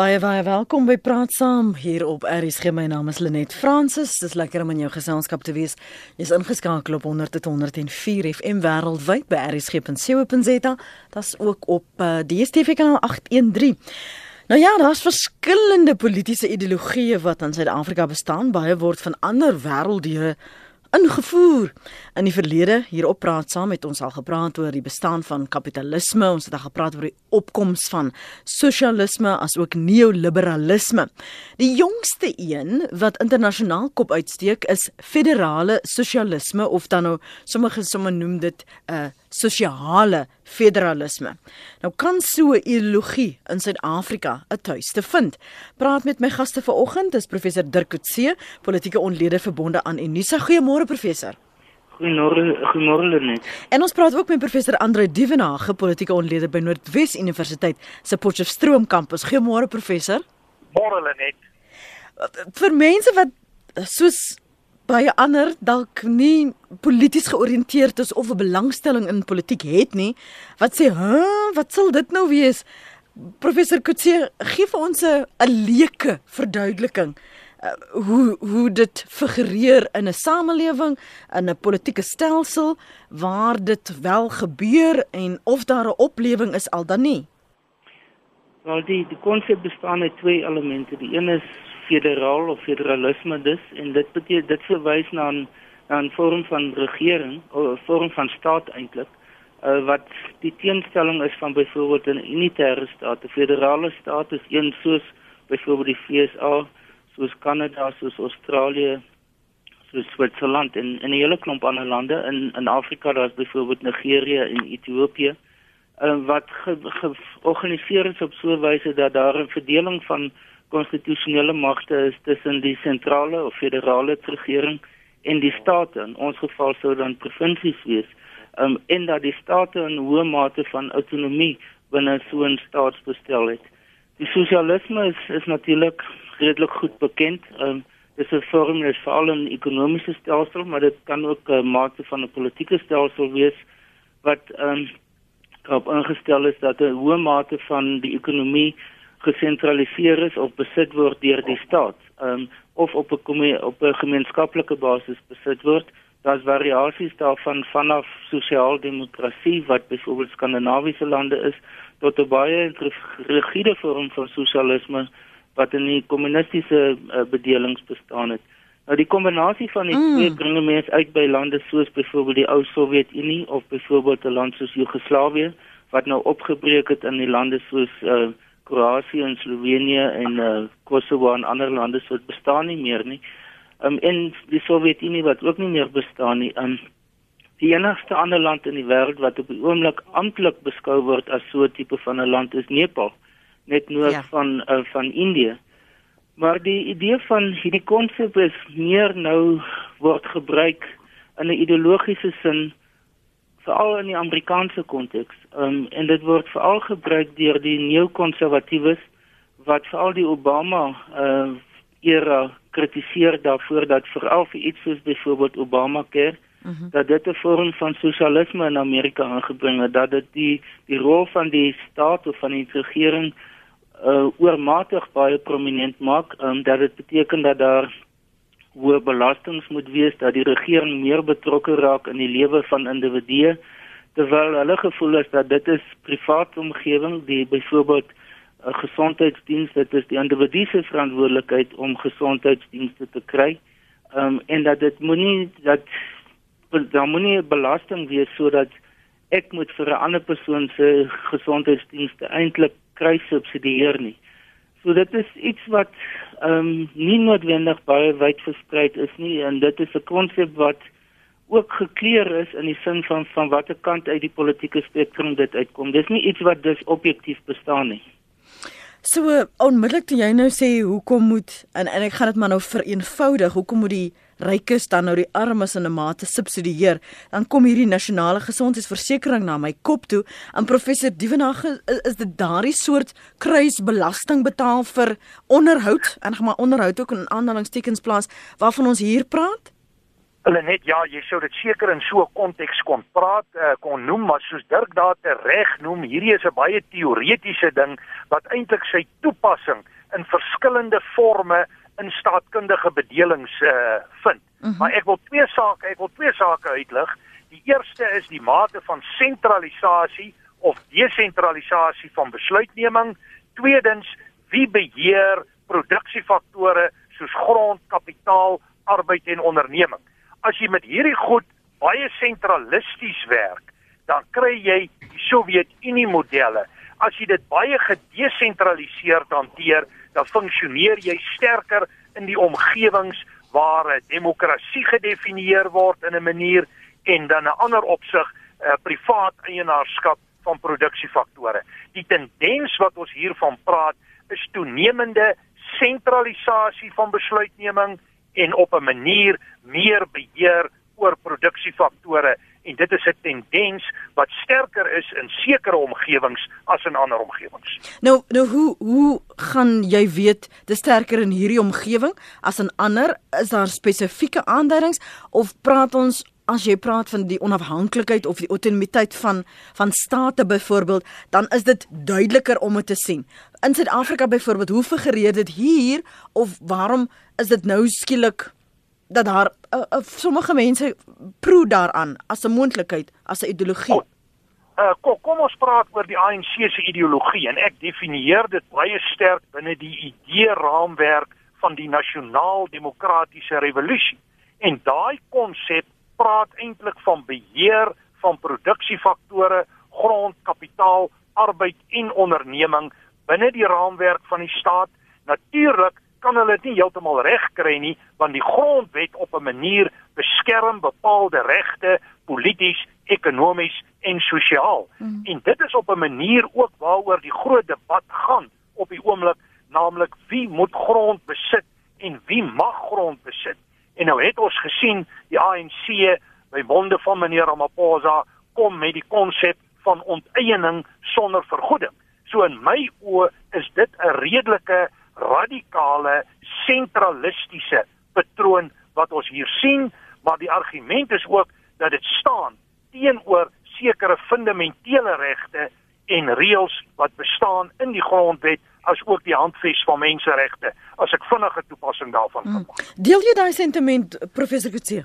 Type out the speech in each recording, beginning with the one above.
Baie baie welkom by Praat Saam hier op RSG. My naam is Lenet Fransis. Dis lekker om in jou geselskap te wees. Jy's ingeskakel op 100.104 FM wêreldwyd by rsg.co.za. Dit's ook op uh, die DStv kanaal 813. Nou ja, daar's verskillende politieke ideologieë wat in Suid-Afrika bestaan. Baie word van ander wêrelddele ingevoer. In die verlede hier op praat saam met ons al gepraat oor die bestaan van kapitalisme, ons het al gepraat oor die opkoms van sosialisme as ook neoliberalisme. Die jongste een wat internasionaal kop uitsteek is federale sosialisme of dan nou sommige somme noem dit 'n uh, sosiale federalisme. Nou kan so 'n ideologie in Suid-Afrika 'n tuiste vind. Praat met my gaste vanoggend, dis professor Dirk Coetzee, politieke onlede verbonde aan Unisa. Goeiemôre professor. Goeiemôre, goeiemôre net. En ons praat ook met professor Andre Dievenage, politieke onlede by Noordwes Universiteit se Potchefstroom kampus. Goeiemôre professor. Môre net. Vir mense wat soos baie ander dalk nie polities georiënteerd is of 'n belangstelling in politiek het nie, wat sê, "Hæ, wat sal dit nou wees?" Professor Kutse, gee vir ons 'n leuke verduideliking uh, hoe hoe dit figureer in 'n samelewing, in 'n politieke stelsel waar dit wel gebeur en of daar 'n oplewing is al dan nie. Wel die die konsep bestaan uit twee elemente. Die een is federaal of federalisme dus en dit beteken dit verwys na 'n na 'n vorm van regering of 'n vorm van staat eintlik uh, wat die teenstelling is van byvoorbeeld 'n unitêre staat. 'n Federale staat is een soos byvoorbeeld die FSA, soos Kanada, soos Australië, soos Switserland en en 'n hele klomp ander lande in in Afrika, daar's byvoorbeeld Nigerië en Ethiopië. Uh, wat georganiseer ge is op so 'n wyse dat daar 'n verdeling van konstitusionele magte is tussen die sentrale of federale regering en die state. In ons geval sou dan provinsies wees. Um en dat die state 'n hoë mate van autonomie binne so 'n staatsbestel het. Die sosialisme is is natuurlik redelik goed bekend. Um dis 'n vorm is veral 'n ekonomiese stelsel, maar dit kan ook 'n mate van 'n politieke stelsel wees wat um op ingestel is dat 'n hoë mate van die ekonomie gesentraliseer is of besit word deur die staat, um, of op 'n op 'n gemeenskaplike basis besit word. Daar's variasies daarvan vanaf sosiaaldemokrasie wat byvoorbeeld skandinawiese lande is tot 'n baie rigiede vorm van sosialisme wat in die kommunistiese uh, bedelings bestaan het. Nou die kombinasie van die mm. twee bring mense uit by lande soos byvoorbeeld die ou Sowjetunie of byvoorbeeld 'n land soos Joegoslawië wat nou opgebreek het in die lande soos uh, Kroasie en Slovenië en uh, Kosovo en ander lande wat bestaan nie meer nie. Um en die Sowjetunie wat ook nie meer bestaan nie. Um die enigste ander land in die wêreld wat op die oomblik amptelik beskou word as so 'n tipe van 'n land is Nepal, net noord ja. van uh, van Indië. Maar die idee van hierdie konsep is meer nou word gebruik in 'n ideologiese sin veral in die Amerikaanse konteks. Ehm um, en dit word veral gebruik deur die neo-konservatiewes wat veral die Obama uh era kritiseer daarvoor dat veral vir iets soos byvoorbeeld Obamacare uh mhm. -huh. dat dit 'n vorm van sosialisme in Amerika aangebring het dat dit die die rol van die staat of van die regering uh oormatig baie prominent maak, um, dat dit beteken dat daar hoë belastings moet wees dat die regering meer betrokke raak in die lewe van individue terwyl hulle gevoel is dat dit is privaat omgewing die byvoorbeeld 'n gesondheidsdiens dit is die individu se verantwoordelikheid om gesondheidsdienste te kry um, en dat dit moenie dat daar moenie belasting wees sodat ek moet vir 'n ander persoon se gesondheidsdienste eintlik kry subsidieer nie So dit is iets wat ehm um, nie noodwendig baie wyd versprei is nie en dit is 'n konsep wat ook gekleer is in die sin van van watter kant uit die politieke spektrum dit uitkom. Dis nie iets wat dus objektief bestaan nie. So onmiddellik toe jy nou sê hoekom moet en en ek gaan dit maar nou vereenvoudig, hoekom moet die rykes dan nou die armes in 'n mate subsidieer, dan kom hierdie nasionale gesondheidsversekering na my kop toe. En professor Dievenage, is, dit daardie soort kruisbelasting betaal vir onderhoud en gaan maar onderhoud ook in aanhalingstekens plaas waarvan ons hier praat? Hulle net ja, jy sou dit seker in so 'n konteks kon praat, uh, kon noem, maar soos Dirk daar te reg noem, hierdie is 'n baie teoretiese ding wat eintlik sy toepassing in verskillende forme in staatkundige bedelings uh, vind. Uh -huh. Maar ek wil twee sake, ek wil twee sake uitlig. Die eerste is die mate van sentralisasie of desentralisasie van besluitneming. Tweedens, wie beheer produksiefaktore soos grond, kapitaal, arbeid en onderneming. As jy met hierdie goed baie sentralisties werk, dan kry jy die Sowjetunie modelle. As jy dit baie gedesentraliseerd hanteer, dan funksioneer jy sterker in die omgewings waar demokrasie gedefinieer word in 'n manier en dan 'n ander opsig uh, privaat eienaarskap van produksiefaktore. Die tendens wat ons hiervan praat is toenemende sentralisasie van besluitneming en op 'n manier meer beheer oor produksiefaktore en dit is 'n tendens wat sterker is in sekere omgewings as in ander omgewings. Nou nou hoe hoe gaan jy weet dis sterker in hierdie omgewing as in ander? Is daar spesifieke aanduidings of praat ons as jy praat van die onafhanklikheid of die autonomiteit van van state byvoorbeeld, dan is dit duideliker om dit te sien. In Suid-Afrika byvoorbeeld, hoe figureer dit hier of waarom is dit nou skielik dat daar uh, uh, sommige mense proe daaraan as 'n moontlikheid, as 'n ideologie? Oh. Uh, kom, kom ons praat oor die ANC se ideologie en ek definieer dit baie sterk binne die idee raamwerk van die nasionaal demokratiese revolusie. En daai konsep praat eintlik van beheer van produksiefaktore, grond, kapitaal, arbeid en onderneming binne die raamwerk van die staat. Natuurlik kan hulle dit nie heeltemal reg kry nie want die grondwet op 'n manier beskerm bepaalde regte polities, ekonomies en sosiaal. Mm. En dit is op 'n manier ook waaroor die groot debat gaan op die oomblik, naamlik wie moet grond besit en wie mag grond besit. En nou het ons gesien die ANC by monde van meneer Ramaphosa kom met die konsep van onteiening sonder vergoeding. So in my oë is dit 'n redelike radikale sentralistiese patroon wat ons hier sien, maar die argument is ook dat dit staan teenoor sekere fundamentele regte en reëls wat bestaan in die grondwet as ook die handves van menseregte as ek vinnige toepassing daarvan kan hmm. maak. Hmm. Deel jy daai sentiment professor Kutse?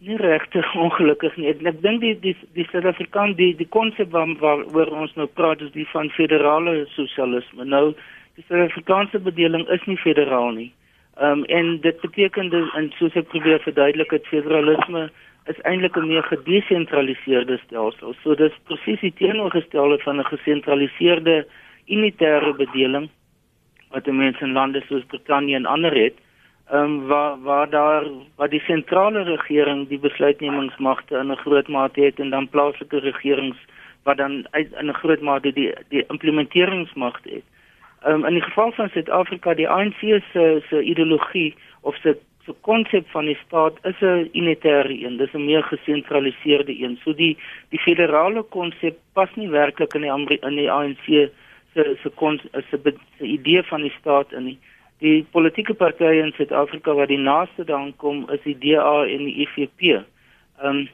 Nie regtig ongelukkig nie. Ek dink die die die Suid-Afrikaan die die konsep waar waaroor ons nou praat is die van federale sosialisme. Nou die Suid-Afrikaanse bedeling is nie federaal nie. Ehm um, en dit beteken dit en soos ek probeer verduidelik het federalisme is eintlik 'n meer gedesentraliseerde stelsel. So dis presies die teenoorgestelde van 'n gesentraliseerde unitêre bedeling wat mense in lande soos Brittanje en ander het, ehm um, waar waar daar waar die sentrale regering die besluitnemingsmagte in 'n groot mate het en dan plaaslike regerings wat dan uit, in 'n groot mate die die implementeringsmagte het. Um, in die geval van Suid-Afrika, die ANC se se ideologie of se se konsep van die staat is 'n unitêre een, dis 'n meer gesentraliseerde een. So die die federale konsep pas nie werklik in die in die ANC se se kon se se idee van die staat in nie. Die politieke partye in Suid-Afrika wat die naaste daan kom is die DA en die IFP. Ehm um,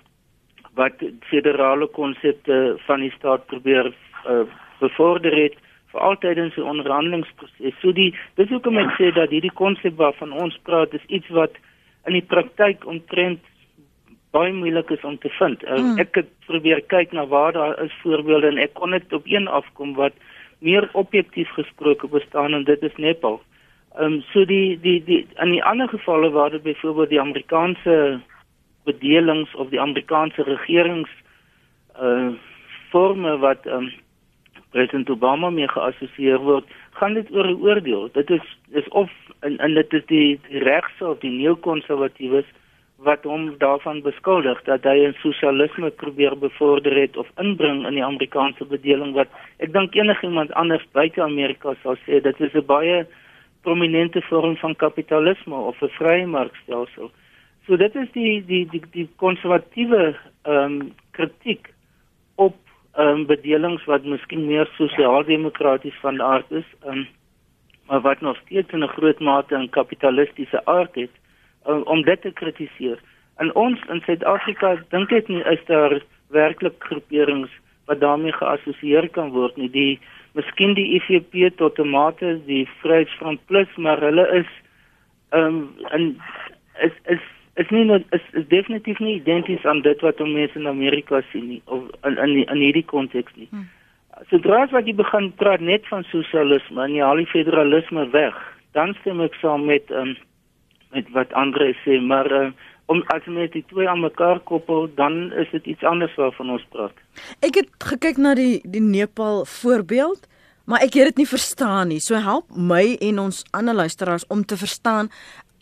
wat federale konsepte van die staat probeer uh, bevorder het vir altyd in sy onderhandelingsproses. So die dis hoekom ek sê dat hierdie konsep waarvan ons praat is iets wat in die praktyk omtrent baie moeilik is om te vind. Uh, mm. Ek het probeer kyk na waar daar is voorbeelde en ek kon net op een afkom wat meer objektief gesproke bestaan en dit is Nepal. Ehm um, so die die die in die ander gevalle waar dit byvoorbeeld die Amerikaanse bedelings of die Amerikaanse regerings uh forme wat ehm um, president Obama mee geassosieer word, gaan dit oor 'n oordeel. Dit is is of en en dit is die, die regse of die neokonservatiewes wat hom daarvan beskuldig dat hy 'n sosialisme probeer bevorder het of inbring in die Amerikaanse bedeling wat ek dink enigiemand anders buite Amerika sou sê dit is 'n baie prominente vorm van kapitalisme of 'n vrye markstelsel. So dit is die die die die konservatiewe ehm um, kritiek um, bedelings wat miskien meer sosiaal-demokraties van aard is, um, maar wat nog steeds in 'n groot mate 'n kapitalistiese aard het um, om dit te kritiseer. En ons in Suid-Afrika dink ek nie is daar werklik groeperings wat daarmee geassosieer kan word nie. Die miskien die IFP tot tomate, die Vryheidsfront Plus, maar hulle is ehm um, en is is is nie is, is definitief nie identies aan dit wat mense in Amerika sien nie of in in, in hierdie konteks nie. Hmm. Sodra as jy begin praat net van sosialisme en jy haal die federalisme weg, dan stem ek saam met um, met wat Andre sê, maar uh, om as jy die twee aan mekaar koppel, dan is dit iets anders waarvan ons praat. Ek het gekyk na die die Nepal voorbeeld, maar ek het dit nie verstaan nie. So help my en ons ander luisteraars om te verstaan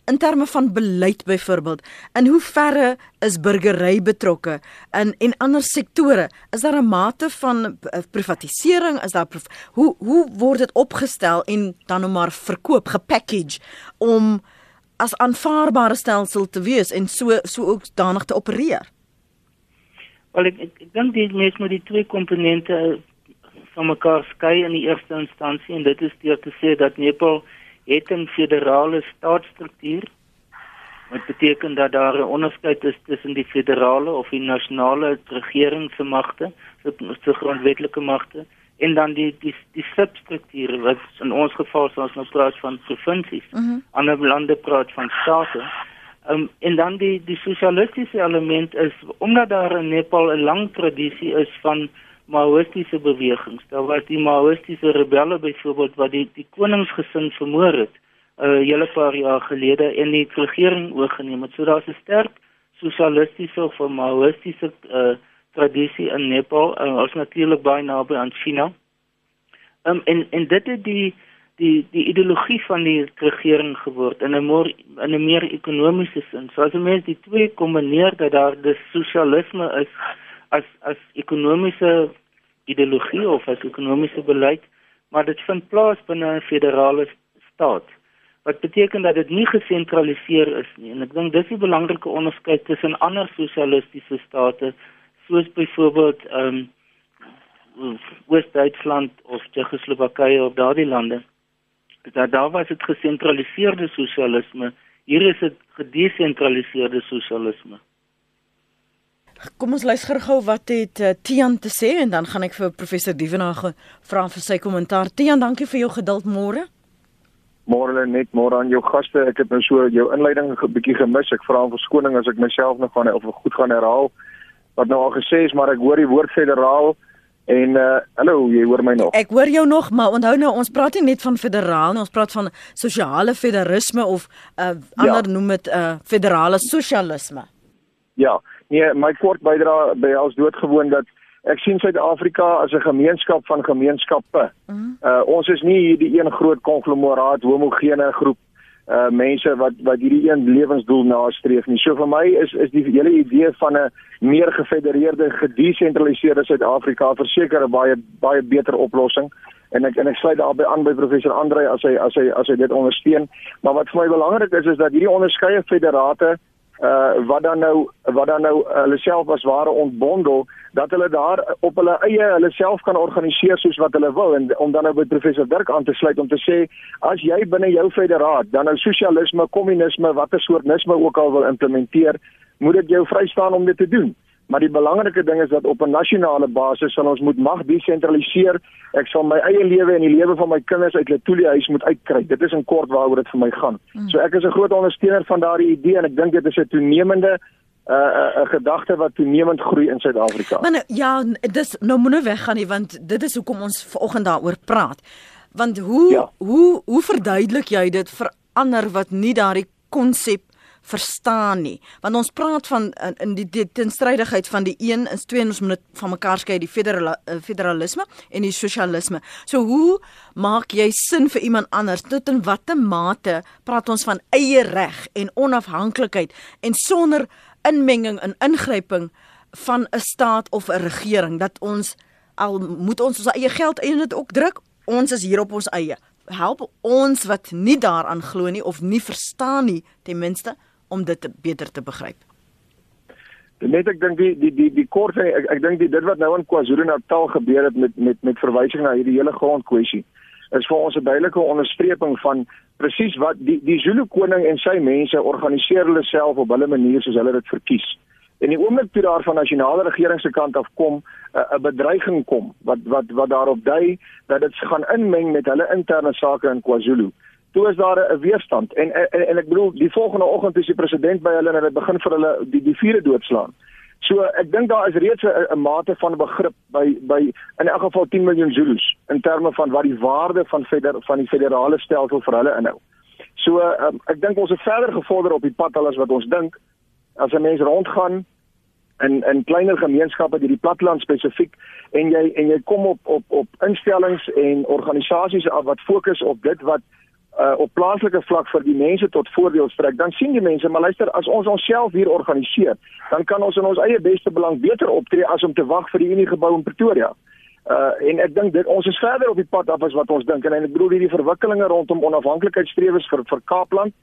in terme van beleid byvoorbeeld in hoe verre is burgery betrokke in en ander sektore is daar 'n mate van eh, privatisering is daar hoe hoe word dit opgestel en dan nou maar verkoop gepackage om as aanvaarbare stelsel te wees en so so ook danig te opereer. Wel ek ek, ek dink die mens moet die twee komponente van mekaar skei in die eerste instansie en dit is deur te sê dat Nepal het 'n federale staatsstruktuur wat beteken dat daar 'n onderskeid is tussen die federale of die nasionale regering se magte, se grondwetlike magte en dan die die die substrukture wat in ons geval soos ons nou praat van provinsies. Mm -hmm. Ander lande praat van state. Um, en dan die die sosialistiese element is omdat daar in Nepal 'n lang tradisie is van maoïstiese bewegings. Daar was die maoïstiese rebelle byvoorbeeld wat die die koningsgesin vermoor het 'n uh, hele paar jaar gelede en die regering oorgeneem het. So daar's 'n sterk sosialistiese of maoïstiese uh, tradisie in Nepal, uh, ons natuurlik baie naby aan China. Um, en en dit het die die die ideologie van die regering geword in 'n meer in 'n meer ekonomiese sin. So as jy mens die twee kombineer dat daar die sosialisme is as as ekonomiese ideologie of as ekonomiese beleid, maar dit vind plaas binne 'n federale staat. Wat beteken dat dit nie gesentraliseer is nie. En ek dink dis 'n belangrike onderskeid tussen ander sosialistiese state soos byvoorbeeld ehm um, Oos-Duitsland of Tsjechoslowakye of daardie lande. Dat daar was dit gesentraliseerde sosialisme, hier is dit gedesentraliseerde sosialisme. Kom ons luister gou wat het uh, Tian te sê en dan gaan ek vir professor Dievenage vra vir sy kommentaar. Tian, dankie vir jou geduld môre. Môre net môre aan jou gaste. Ek het nou so jou inleiding 'n bietjie gemis. Ek vra om verskoning as ek myself nog gaan of goed gaan herhaal wat nou al gesê is, maar ek hoor die woord federaal en uh hallo, jy hoor my nog. Ek hoor jou nog, maar onthou nou ons praat nie net van federaal nie, ons praat van sosiale federalisme of uh ander ja. noem dit uh federale sosialisme. Ja. Nee, my kort bydra by ons doodgewoon dat ek sien Suid-Afrika as 'n gemeenskap van gemeenskappe. Mm -hmm. Uh ons is nie hierdie een groot konglomeraat homogene groep uh mense wat wat hierdie een lewensdoel nastreef nie. So vir my is is die hele idee van 'n meer gefedereerde, gedesentraliseerde Suid-Afrika verseker 'n baie baie beter oplossing. En ek en ek sluit daarbey aan by professor Andre as hy as hy as hy dit ondersteun. Maar wat vir my belangrik is is dat hierdie onderskeie federate uh wat dan nou wat dan nou hulle self as ware ontbondel dat hulle daar op hulle eie hulle self kan organiseer soos wat hulle wil en om dan nou by professor Dirk aan te sluit om te sê as jy binne jou federaat dan nou sosialisme, kommunisme, watter soort nisme ook al wil implementeer, moet dit jou vrystaan om dit te doen. Maar die belangrike ding is dat op 'n nasionale basis sal ons moet mag desentraliseer. Ek sal my eie lewe en die lewe van my kinders uit Letoile huis moet uitkry. Dit is in kort waaroor dit vir my gaan. Hmm. So ek is 'n groot ondersteuner van daardie idee en ek dink dit is 'n toenemende 'n uh, 'n gedagte wat toenemend groei in Suid-Afrika. Maar nou, ja, dis nou moet nou weggaan nie want dit is hoekom ons vanoggend daaroor praat. Want hoe ja. hoe hoe verduidelik jy dit vir ander wat nie daardie konsep verstaan nie. Want ons praat van in, in die, die tenstrydigheid van die een is twee ons moet van mekaar skei die federal, uh, federalisme en die sosialisme. So hoe maak jy sin vir iemand anders? Tot in watter mate praat ons van eie reg en onafhanklikheid en sonder inmenging en ingryping van 'n staat of 'n regering dat ons al moet ons ons eie geld in dit ook druk. Ons is hier op ons eie. Help ons wat nie daaraan glo nie of nie verstaan nie ten minste om dit te, beter te begryp? Net ek dink die die die die kort ek ek dink dit wat nou in KwaZulu-Natal gebeur het met met met verwysing na hierdie hele grondkwessie is vir ons 'n duidelike onderstreping van presies wat die die Zulu koning en sy mense organiseer hulle self op hulle manier soos hulle dit verkies. En die oomblik toe daar van nasionale regering se kant af kom 'n uh, bedreiging kom wat wat wat daarop dui dat dit gaan inmeng met hulle interne sake in KwaZulu. Toe is daar 'n weerstand en, en en ek bedoel die volgende oggend is die president by hulle en hulle begin vir hulle die die vuure doodslaan. So ek dink daar is reeds 'n mate van begrip by by in elk geval 10 miljoen Zulus in terme van wat die waarde van feder, van die federale stelsel vir hulle inhou. So um, ek dink ons het verder gevorder op die pad al as wat ons dink as 'n mens rondgaan in in kleiner gemeenskappe hierdie platteland spesifiek en jy en jy kom op op op instellings en organisasies wat fokus op dit wat uh, op plaaslike vlak vir die mense tot voordeel strek, dan sien die mense, maar luister, as ons onsself hier organiseer, dan kan ons in ons eie beste belang beter optree as om te wag vir die Unie gebou in Pretoria. Uh en ek dink dit ons is verder op die pad af as wat ons dink en, en ek bedoel hierdie verwikkelinge rondom onafhanklikheidstrewes vir vir Kaapland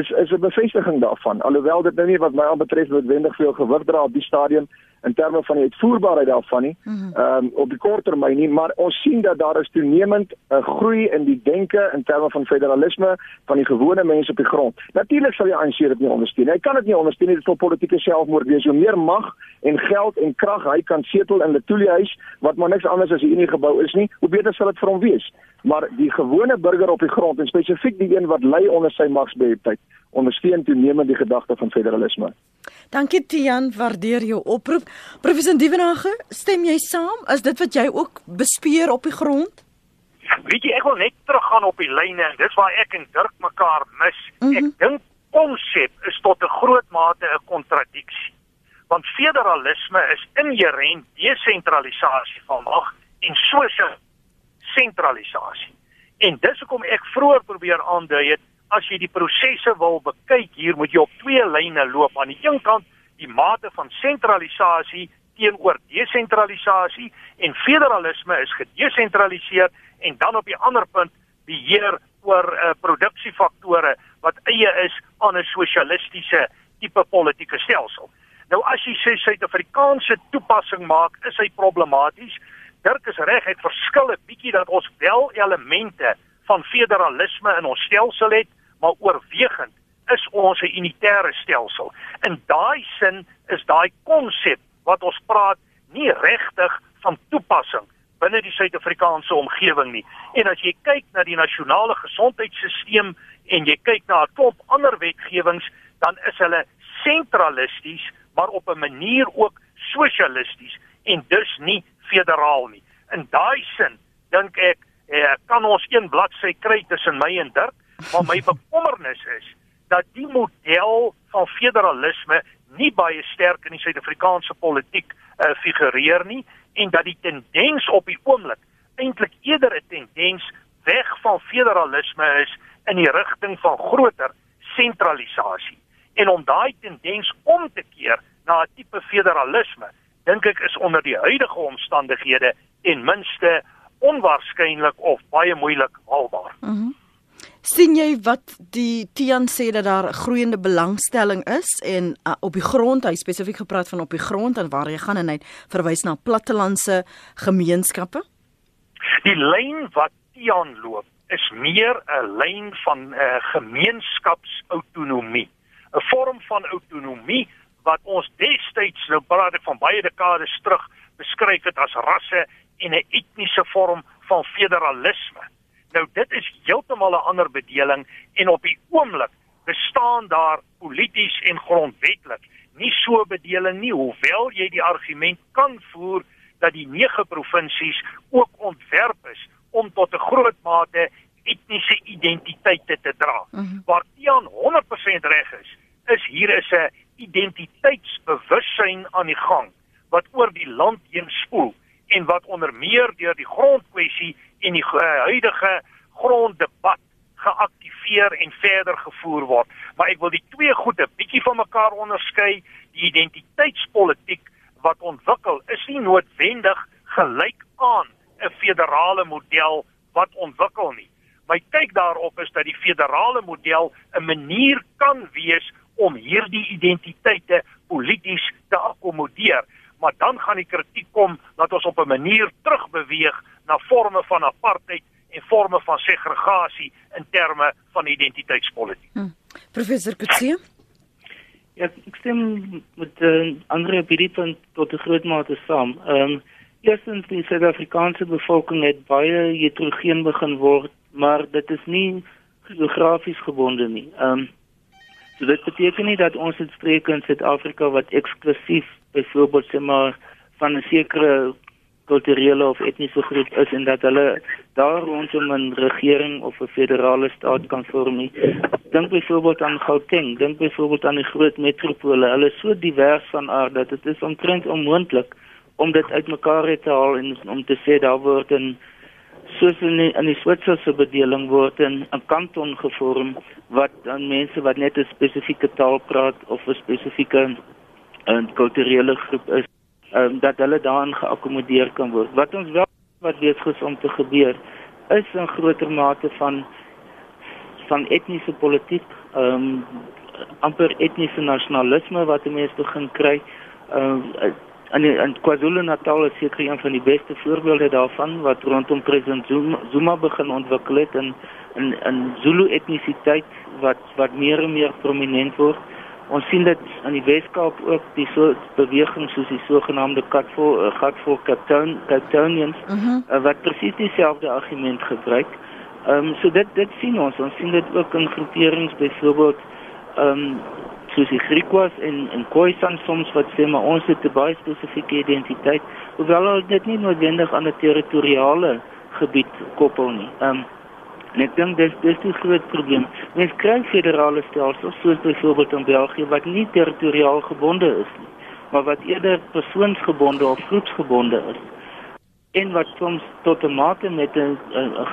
is is 'n bevestiging daarvan alhoewel dit nou nie wat my aanbetref noodwendig veel gewig dra op die stadium in terme van die uitvoerbaarheid daarvan nie. Mhm. Ehm um, op die kort termyn nie, maar ons sien dat daar is toenemend 'n uh, groei in die denke in terme van federalisme van die gewone mense op die grond. Natuurlik sal die ANC dit nie ondersteun nie. Hy kan dit nie ondersteun nie, dit sal politieke selfmoord wees. Hoe meer mag en geld en krag hy kan setel in die Tulihuis wat maar niks anders as 'n unie gebou is nie, hoe beter sal dit vir hom wees. Maar die gewone burger op die grond en spesifiek die een wat ly onder sy magsbeheptheid, ondersteun toenemend die gedagte van federalisme. Dankie Tian, waardeer jou oproep. Professor Dievenage, stem jy saam? Is dit wat jy ook bespeer op die grond? Weet jy, ek wil net teruggaan op die lyne en dis waar ek en Dirk mekaar mis. Mm -hmm. Ek dink konsep is tot 'n groot mate 'n kontradiksie. Want federalisme is inherënt desentralisasie van mag en sosiale sentralisasie. En dis hoekom ek vroeër probeer aandui het as jy die prosesse wil bekyk hier moet jy op twee lyne loop aan die een kant die mate van sentralisasie teenoor desentralisasie en federalisme is gedesentraliseer en dan op die ander punt beheer oor uh, produksiefaktore wat eie is aan 'n sosialistiese tipe politieke stelsel. Nou as jy sê Suid-Afrikaanse toepassing maak, is hy problematies. Dirk is reg, hy verskil 'n bietjie dat ons wel elemente van federalisme in ons stelsel het, maar oorwegend is ons 'n unitêre stelsel. In daai sin is daai konsep wat ons praat nie regtig van toepassing binne die Suid-Afrikaanse omgewing nie. En as jy kyk na die nasionale gesondheidstelsel en jy kyk na 'n klomp ander wetgewings, dan is hulle sentralisties, maar op 'n manier ook sosialisties en dus nie federaal nie. In daai sin dink ek eh, kan ons een bladsy kry tussen my en Dirk Maar my bekommernis is dat die model van federalisme nie baie sterk in die Suid-Afrikaanse politiek uh, figureer nie en dat die tendens op die oomblik eintlik eerder 'n tendens weg van federalisme is in die rigting van groter sentralisasie. En om daai tendens om te keer na 'n tipe federalisme, dink ek is onder die huidige omstandighede ten minste onwaarskynlik of baie moeilik haalbaar. Mm sien jy wat die Tian sê dat daar groeiende belangstelling is en uh, op die grond, hy spesifiek gepraat van op die grond en waar jy gaan en hy verwys na plattelandse gemeenskappe? Die lyn wat Tian loop is meer 'n lyn van 'n uh, gemeenskapsautonomie, 'n vorm van autonomie wat ons destyds nou praat ek van baie dekades terug beskryf het as rasse en 'n etniese vorm van federalisme. Nou dit is heeltemal 'n ander bedeling en op die oomblik bestaan daar polities en grondwetlik nie so bedeling nie hoewel jy die argument kan voer dat die nege provinsies ook ontwerp is om tot 'n groot mate etniese identiteite te dra. Mm -hmm. Waar Tiaan 100% reg is, is hier is 'n identiteitsbewussyn aan die gang wat oor die land heen spoel en wat onder meer deur die grondkwessie en die uh, huidige gronddebat geaktiveer en verder gevoer word. Maar ek wil die twee goede bietjie van mekaar onderskei. Die identiteitspolitiek wat ontwikkel is nie noodwendig gelyk aan 'n federale model wat ontwikkel nie. My kyk daarop is dat die federale model 'n manier kan wees om hierdie identiteite polities te akkommodeer maar dan gaan die kritiek kom dat ons op 'n manier terugbeweeg na forme van apartheid en forme van segregasie in terme van identiteitspolitiek. Hmm. Professor Kutsie Ja, ek stem met uh, Andre Bidipon tot 'n groot mate saam. Ehm um, eerstens die Suid-Afrikaanse bevolking het baie heterogeen begin word, maar dit is nie geografies gebonde nie. Ehm um, so dit beteken nie dat ons dit streek in Suid-Afrika wat eksklusief byvoorbeeld sê maar van 'n sekere kulturele of etniese groep is en dat hulle daar rondom 'n regering of 'n federale staat kan vorm nie. Dink byvoorbeeld aan Gauteng, dink byvoorbeeld aan die groot metropole. Hulle is so divers van aard dat dit is omtrent onmoontlik om dit uitmekaar te haal en om te sê daar word 'n soos in die, in die Switserse bedeling word 'n kanton gevorm wat aan mense wat net 'n spesifieke taal praat of 'n spesifieke 'n kulturele groep is um, dat hulle daarin geakkommodeer kan word. Wat ons wel wat besig is om te gebeur is 'n groter mate van van etniese politiek, ehm um, amper etniese nasionalisme wat mense begin kry. Ehm um, en en KwaZulu-Natal is seker een van die beste voorbeelde daarvan wat rondom president Zuma, Zuma begin ontwikkel het in in in Zulu etnisiteit wat wat meer en meer prominent word. Ons sien dit aan die Weskaap ook die so beweging soos die sogenaamde Katvol uh, Gatvol Captain Captainians uh -huh. uh, wat presies dieselfde argument gebruik. Ehm um, so dit dit sien ons. Ons sien dit ook in groeperings byvoorbeeld ehm um, soos die Griekwas en en Khoisan soms wat sê maar ons het 'n baie spesifieke identiteit, hoewel dit nie noodwendig aan 'n territoriale gebied koppel nie. Ehm um, En ek dink dis dis die groot probleem. Mens kry federale stelsels soos byvoorbeeld in België wat nie territoriaal gebonde is nie, maar wat eerder persoonsgebonde of groepsgebonde is. En wat soms tot 'n mate met 'n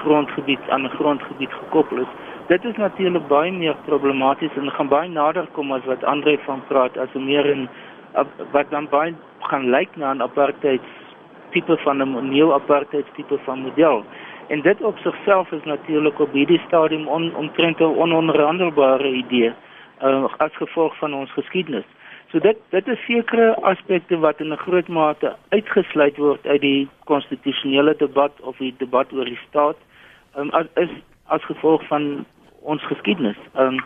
grondgebied aan 'n grondgebied gekoppel is. Dit is natuurlik baie meer problematies en gaan baie nader kom as wat Andre van praat as 'n meer in wat dan baie gaan lyk na 'n apartheid tipe van 'n nuwe apartheid tipe van model. En dit op sigself is natuurlik op hierdie stadium on, omtrent 'n ononderhandelbare idee uh, as gevolg van ons geskiedenis. So dit dit is sekere aspekte wat in 'n groot mate uitgesluit word uit die konstitusionele debat of die debat oor die staat um, as is as gevolg van ons geskiedenis. Um,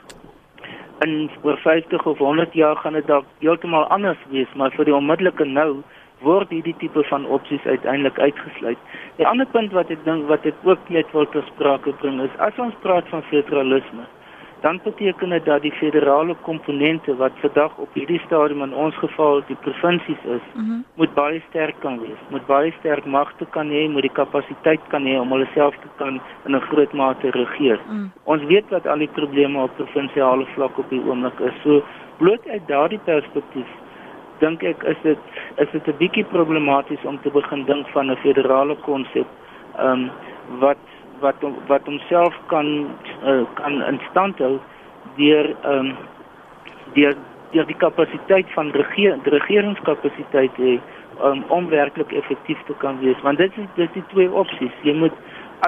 en oor 50 of 100 jaar gaan dit dalk heeltemal anders wees, maar vir die onmiddellike nou word hierdie tipe van opsies uiteindelik uitgesluit. Die ander punt wat ek dink wat ek ook net wil ter sprake bring is as ons praat van federalisme, dan beteken dit dat die federale komponente wat vandag op hierdie stadium in ons geval die provinsies is, mm -hmm. moet baie sterk kan wees, moet baie sterk magte kan hê, moet die kapasiteit kan hê om hulle self te kan in 'n groot mate regeer. Mm. Ons weet wat al die probleme op provinsiale vlak op die oomblik is. So bloot uit daardie perspektief dink ek is dit is dit 'n bietjie problematies om te begin dink van 'n federale konsep ehm um, wat wat wat homself kan uh, kan in stand hou deur ehm um, deur deur die kapasiteit van regeer die regeringskapasiteit hê um, om werklik effektief te kan wees. Want dit is dit is twee opsies jy moet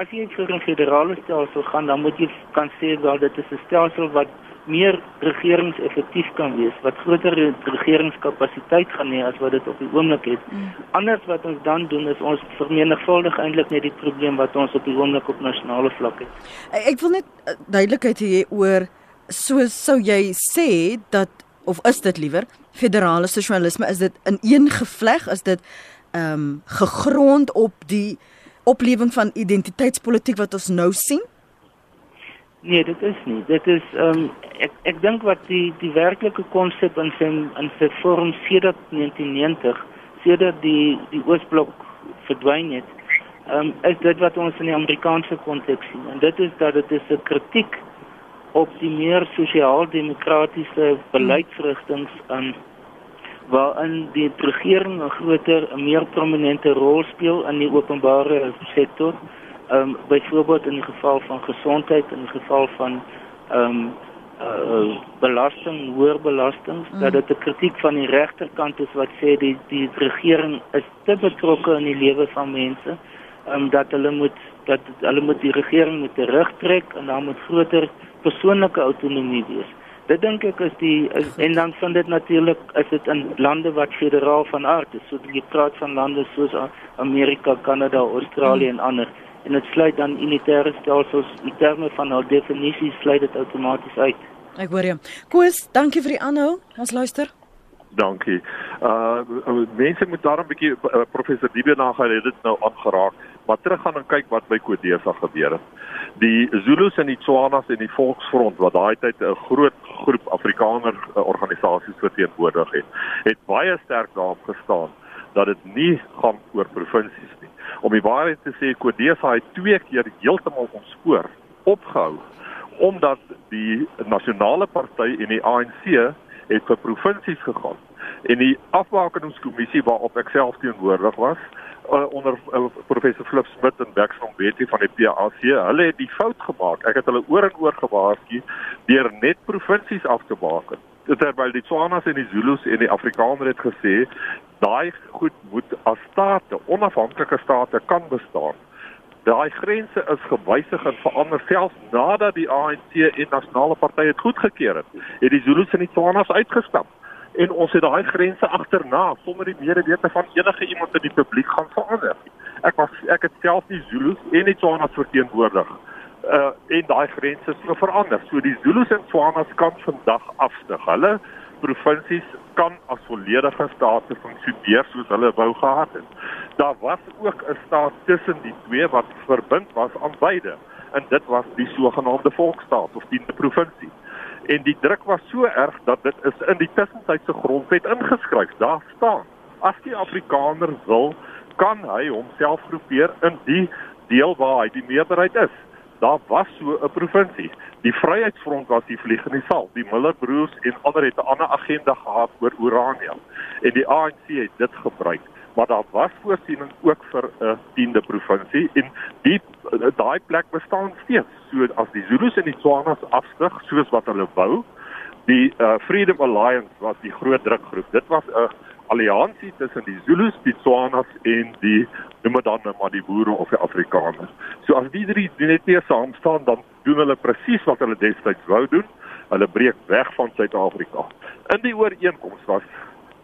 as jy vir 'n federale stelsel gaan dan moet jy kan sê wel dit is 'n stelsel wat meer regeringseffektief kan wees, wat groter regeringskapasiteit gaan hê as wat dit op die oomblik het. Mm. Anders wat ons dan doen is ons vermenigvuldig eintlik net die probleem wat ons op die oomblik op nasionale vlak het. Ek wil net uh, duidelikheid hê oor so sou jy sê dat of is dit liewer federale sosialisme is dit in een gevleg is dit ehm um, gegrond op die oplewing van identiteitspolitiek wat ons nou sien? Nee, dit is nie. Dit is ehm um, ek ek dink wat die die werklike konsep in sy in sy vorm sedert 1990, sedert die die Oosblok verdwyn het, ehm um, is dit wat ons in die Amerikaanse konteks sien. En dit is dat dit is 'n kritiek op die meer sosiaal-demokratiese beleidsrigtinge aan um, waarin die regering 'n groter, 'n meer prominente rol speel in die openbare sektor um, byvoorbeeld in die geval van gesondheid in die geval van ehm um, uh, belasting hoër belastings mm. dat dit 'n kritiek van die regterkant is wat sê die die regering is te betrokke in die lewe van mense ehm um, dat hulle moet dat hulle moet die regering moet terugtrek en dan moet groter persoonlike autonomie wees. Dit dink ek is die is, en dan vind dit natuurlik is dit in lande wat federaal van aard is. So jy praat van lande soos Amerika, Kanada, Australië mm. en ander en dit sluit dan unitêre stelsels in terme van hul definisie sluit dit outomaties uit. Ek hoor jou. Koos, dankie vir die aanhou. Ons luister. Dankie. Uh mense moet daar 'n bietjie uh, professor Dibie nagaan het dit nou aangeraak, maar terug gaan en kyk wat by Kodesa gebeur het. Die Zulus en die Tswanas en die Volksfront wat daai tyd 'n groot groep Afrikaner uh, organisasies verteenwoordig het, het baie sterk daarop gestaan dat dit nie gaan oor provinsies nie. Om die waarheid te sê, Kodesa het twee keer heeltemal ontspoor opgehou omdat die nasionale party en die ANC het vir provinsies gegaan. En die afbakeningskommissie waarop ek self teenwoordig was uh, onder uh, professor Flip Smith en Baxter Betty van die PAC hulle het die fout gemaak. Ek het hulle oor en oor gewaarsku deur net provinsies af te baken terwyl die Tswanas en die Zulus en die Afrikaners het gesê daai goed moet as state onafhanklike state kan bestaan Daai grense is gewysig en verander selfs nadat die ANC en nasionale partye dit goedgekeur het. Het die Zulus en die Tswanas uitgestap en ons het daai grense agterna sonder die medewete van enige iemand in die publiek gaan verander. Ek was ek het self die Zulus en die Tswanas verteenwoordig. Uh en daai grense is verander. So die Zulus en Tswanas kan vandag afstig. Hulle provinsies kan as volledige state funksioneer soos hulle wou gehad het. Daar was ook 'n staat tussen die twee wat verbind was aan beide en dit was die sogenaamde volksstaat of die provinsie. En die druk was so erg dat dit is in die tussentydse grondwet ingeskryf. Daar staan: As die Afrikaner wil, kan hy homself groepeer in die deel waar hy die meerderheid is daar was so 'n provinsie. Die Vryheidsfront was die vliegende sal. Die Miller broers en ander het 'n ander agenda gehad oor uranium en die ANC het dit gebruik. Maar daar was voorsiening ook vir 'n 10de provinsie en die daai plek bestaan steeds. So as die Zulus en die Tswanas afstig soos wat hulle wou, die uh, Freedom Alliance was die groot drukgroep. Dit was 'n alliansie tussen die Zulus, die Tswanas en die noem dit dan nou maar die boere of die Afrikaners. So as die drie net nie saam staan dan doen hulle presies wat hulle destyds wou doen. Hulle breek weg van Suid-Afrika. In die ooreenkoms was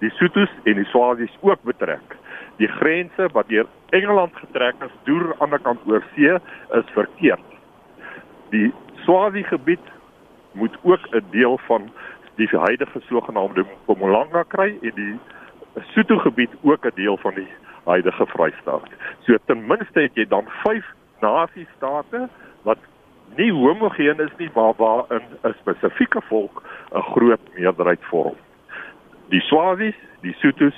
die Sotos en die Swazis ook betrek. Die grense wat deur Engeland getrek is deur aan die ander kant oor see is verkeerd. Die Swazi gebied moet ook 'n deel van die huidige sogenaamde Mpumalanga kry en die Sotho gebied ook 'n deel van die huidige Vrystaat. So ten minste het jy dan 5 nasiestate wat nie homogeen is nie maar waarin 'n spesifieke volk 'n groot meerderheid vorm. Die Swazis, die Sothos,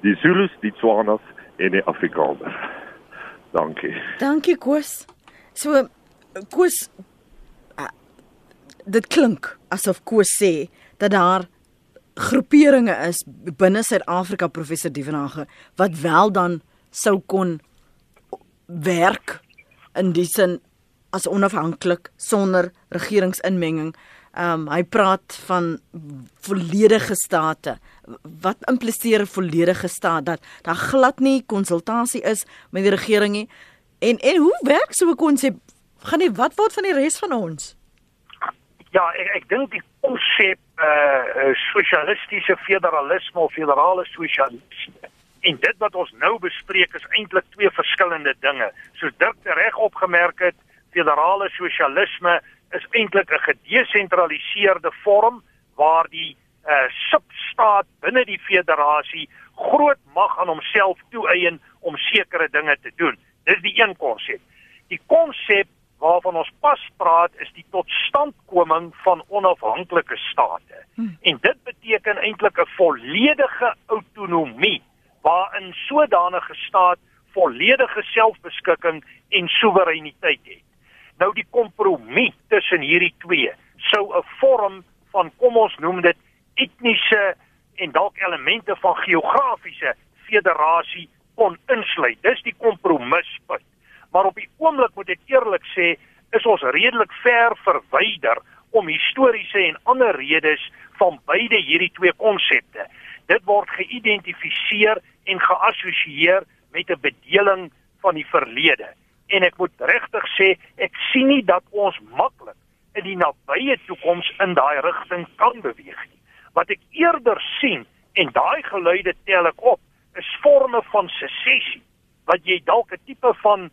die Zulus, die Tswanas en die Afrikaners. Dankie. Dankie Koos. So Koos uh, dit klink asof Koos sê dat daar groeperinge is binne Suid-Afrika professor Dievenage wat wel dan sou kon werk in die sin as onafhanklik sonder regeringsinmenging. Ehm um, hy praat van volledige state. Wat impliseer 'n volledige staat dat daar glad nie konsultasie is met die regering nie? En en hoe werk so 'n konsep? Gaan nie wat word van die res van ons? Ja, ek ek dink die konsep uh sosialistiese federalisme of federale sosialisme en dit wat ons nou bespreek is eintlik twee verskillende dinge. Soos Dirk reg opgemerk het, federale sosialisme is eintlik 'n gedesentraliseerde vorm waar die uh substaat binne die federasie groot mag aan homself toeëien om sekere dinge te doen. Dis die een konsep. Die konsep waarvan ons pas praat is die totstandkoming van onafhanklike state. Hmm. En dit beteken eintlik 'n volledige autonomie waarin sodanige staat volledige selfbeskikking en soewereiniteit het. Nou die kompromie tussen hierdie twee sou 'n vorm van kom ons noem dit etniese en dalk elemente van geografiese federasie kon insluit. Dis die kompromispunt maar op die oomblik moet ek eerlik sê is ons redelik ver verwyder om historiese en ander redes van beide hierdie twee konsepte. Dit word geïdentifiseer en geassosieer met 'n bedeling van die verlede. En ek moet regtig sê, ek sien nie dat ons maklik in die nabye toekoms in daai rigting kan beweeg nie. Wat ek eerder sien en daai geluide tel ek op, is forme van sessie wat jy dalk 'n tipe van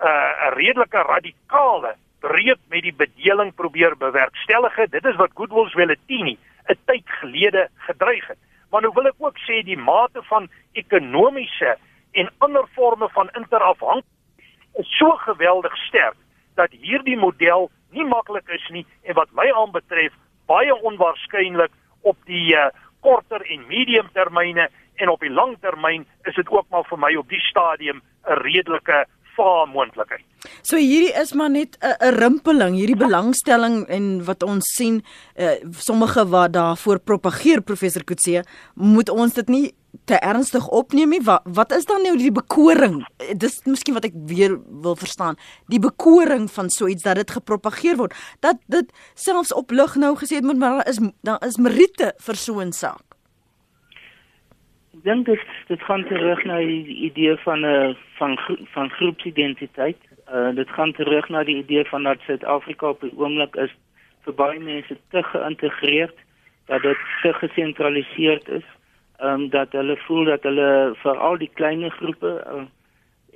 uh, 'n redelike radikale breek met die bedeling probeer bewerkstellig. Dit is wat Goodwill Zwelithini 'n tyd gelede gedreig het. Maar nou wil ek ook sê die mate van ekonomiese en ander forme van interafhanklikheid is so geweldig sterk dat hierdie model nie maklik is nie en wat my aanbetref baie onwaarskynlik op die uh, korter en medium termyne en op die lang termyn is dit ook maar vir my op die stadium 'n redelike vaar moontlikheid. So hierdie is maar net 'n rimpeling, hierdie belangstelling en wat ons sien uh, sommige wat daarvoor propageer professor Kutse, moet ons dit nie te ernstig opneem nie. Wat, wat is dan nou die bekoring? Dis miskien wat ek weer wil verstaan. Die bekoring van so iets dat dit gepropageer word. Dat dit selfs op lig nou gesê het moet maar is daar is meriete vir so 'n saak. Dink dit dit gaan terug na die idee van 'n uh, van van groepsidentiteit. Uh dit gaan terug na die idee van dat Suid-Afrika op die oomblik is vir baie mense te geïntegreerd, dat dit te gesentraliseerd is ehm um, dat hulle voel dat hulle vir al die klein groepe uh,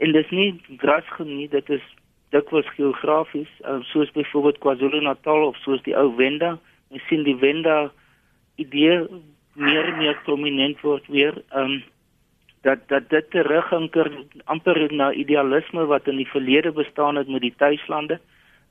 en dis nie drastig nie dit is dikwels geografies uh, soos byvoorbeeld KwaZulu-Natal of soos die ou Wenda ons sien die Wenda idee meer en meer prominent word weer ehm um, dat dat dit terughinker amper na idealisme wat in die verlede bestaan het met die tuislande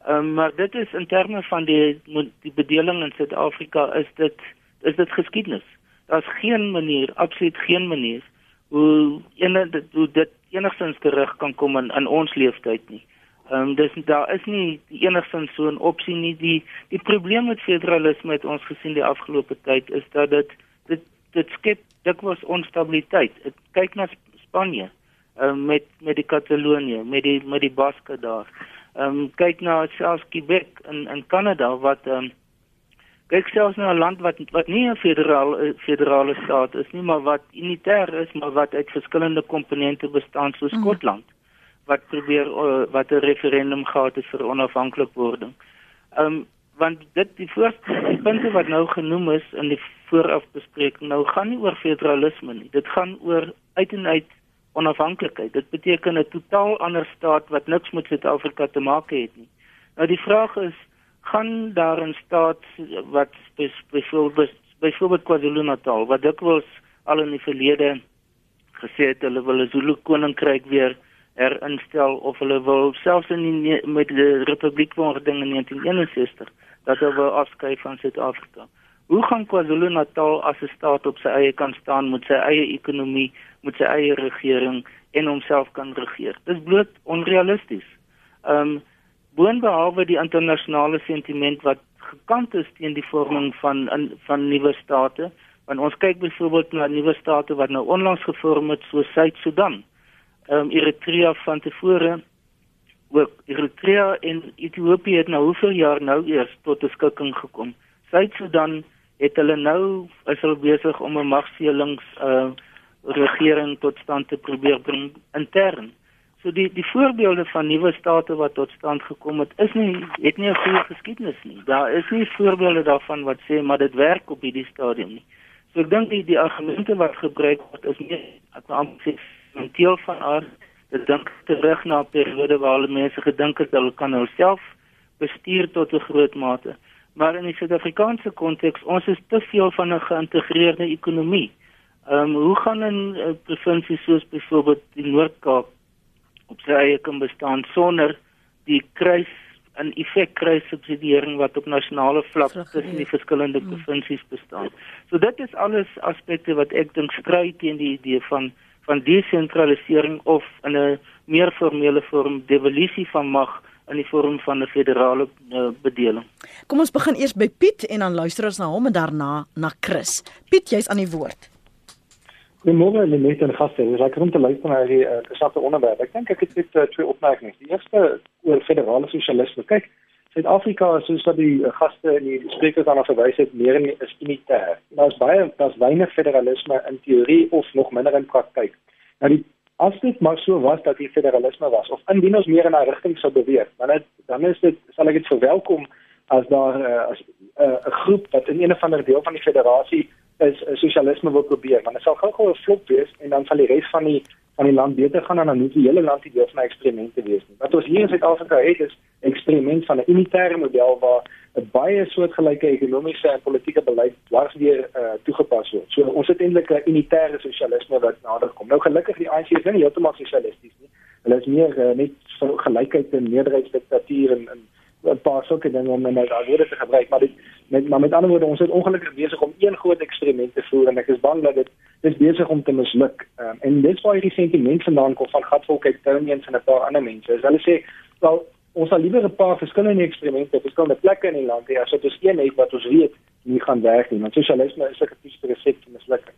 ehm um, maar dit is in terme van die die bedeling in Suid-Afrika is dit is dit geskiedenis daar's geen manier, absoluut geen manier hoe ene hoe dit enigstens terug kan kom in in ons leeftyd nie. Ehm um, dis daar is nie enigstens so 'n opsie nie. Die die probleem met federalisme het ons gesien die afgelope tyd is dat dit dit skep dikwels onstabiliteit. Ek kyk na Spanje um, met met die Katalonië, met die met die Baske daar. Ehm um, kyk na selfs Quebec in in Kanada wat ehm um, kyk selfs na 'n land wat wat nie 'n federaal federale staat is nie, maar wat unitêr is, maar wat uit verskillende komponente bestaan soos mm. Skotland wat probeer uh, wat 'n referendum gehad het vir onafhanklikwording. Ehm um, want dit die voorste punte wat nou genoem is in die voorafbespreking nou gaan nie oor federalisme nie. Dit gaan oor uit en uit onafhanklikheid. Dit beteken 'n totaal ander staat wat niks met Suid-Afrika te maak het nie. Nou die vraag is gaan daar in staat wat byvoorbeeld KwaZulu-Natal wat dikwels al in die verlede gesê het hulle wil 'n Zulu koninkryk weer herinstel of hulle wil selfs in die, met die republiek wording in 1961 dat hulle wil afskei van Suid-Afrika. Hoe gaan KwaZulu-Natal as 'n staat op sy eie kan staan met sy eie ekonomie, met sy eie regering en homself kan regeer? Dis bloot onrealisties. Ehm um, boonbehalwe die internasionale sentiment wat gekant is teen die vorming van in, van nuwe state want ons kyk byvoorbeeld na nuwe state wat nou onlangs gevorm het so Suid-Sudan ehm um, Eritrea van tevore ook Eritrea en Ethiopië het nou hoeveel jaar nou eers tot 'n skikking gekom Suid-Sudan het hulle nou is hulle besig om 'n magselings uh, regering tot stand te probeer bring intern So die die voorbeelde van nuwe state wat tot stand gekom het, is nie het nie 'n goeie geskiedenis nie. Daar is nie voorbeelde daarvan wat sê maar dit werk op hierdie stadium nie. So ek dink die die argumente wat gebruik word is nie ek wil amper sê deel van aard dit dink terug na 'n periode waar hulle mense gedink het hulle kan hulself bestuur tot 'n groot mate. Maar in die Suid-Afrikaanse konteks, ons is te veel van 'n geïntegreerde ekonomie. Ehm um, hoe gaan 'n provinsie soos byvoorbeeld die Noord-Kaap op sy eie kan bestaan sonder die kruis en effek kruis subsidiering wat op nasionale vlak tussen die verskillende mm. provinsies bestaan. So dit is alles aspekte wat ek dink stry teen die idee van van desentralisering of in 'n meer formele vorm devolusie van mag in die vorm van 'n federale uh, bedeling. Kom ons begin eers by Piet en dan luister ons na hom en daarna na Chris. Piet, jy's aan die woord. Goeiemôre aan die mense en gaste. Dis lekker om te luister na hierdie uh, gesatte onderwerp. Ek dink ek het net uh, twee opmerkings. Die eerste oor federale sosialisme. Kyk, Suid-Afrika soos wat die gaste en die sprekers daarna verwys het, meer en is unitair. Daar's baie daar's weinig federalisme in teorie of nog minder in praktyk. Nou die as dit maar so was dat die federalisme was of indien ons meer in 'n rigting sou beweeg, dan het, dan is dit sal ek dit verwelkom as daar uh, as 'n uh, groep wat in een of ander deel van die federasie is uh, sosialisme wil probeer want dit sal gou-gou 'n flop wees en dan sal die res van die van die land beter gaan dan hoef die hele land die deel van 'n eksperiment te wees nie. Wat ons hier in Suid-Afrika het is 'n eksperiment van 'n unitêre model waar 'n baie soortgelyke ekonomiese en politieke beleid dwars weer uh, toegepas word. So ons het eintlik 'n unitêre sosialisme wat nader kom. Nou gelukkig die ANC is nie heeltemal sosialisties nie. Hulle is meer uh, net so gelykheid en meerderheidsdiktatuur en, en 'n paar sulke dinge om net daai woorde te gebruik, maar dit met maar met ander woorde ons is ongelukkig besig om een groot eksperiment te voer en ek is bang dat dit is besig om te misluk. Um, en dis waar hierdie sentiment vandaan kom van Gatvolk Etonians en 'n paar ander mense. Hulle sê, "Wel, ons sal liewer 'n paar verskillende eksperimente op verskillende plekke in die land hê as dit is een het wat ons weet nie gaan werk nie. Want sosialisme is 'n tipiese resep vir mislukking."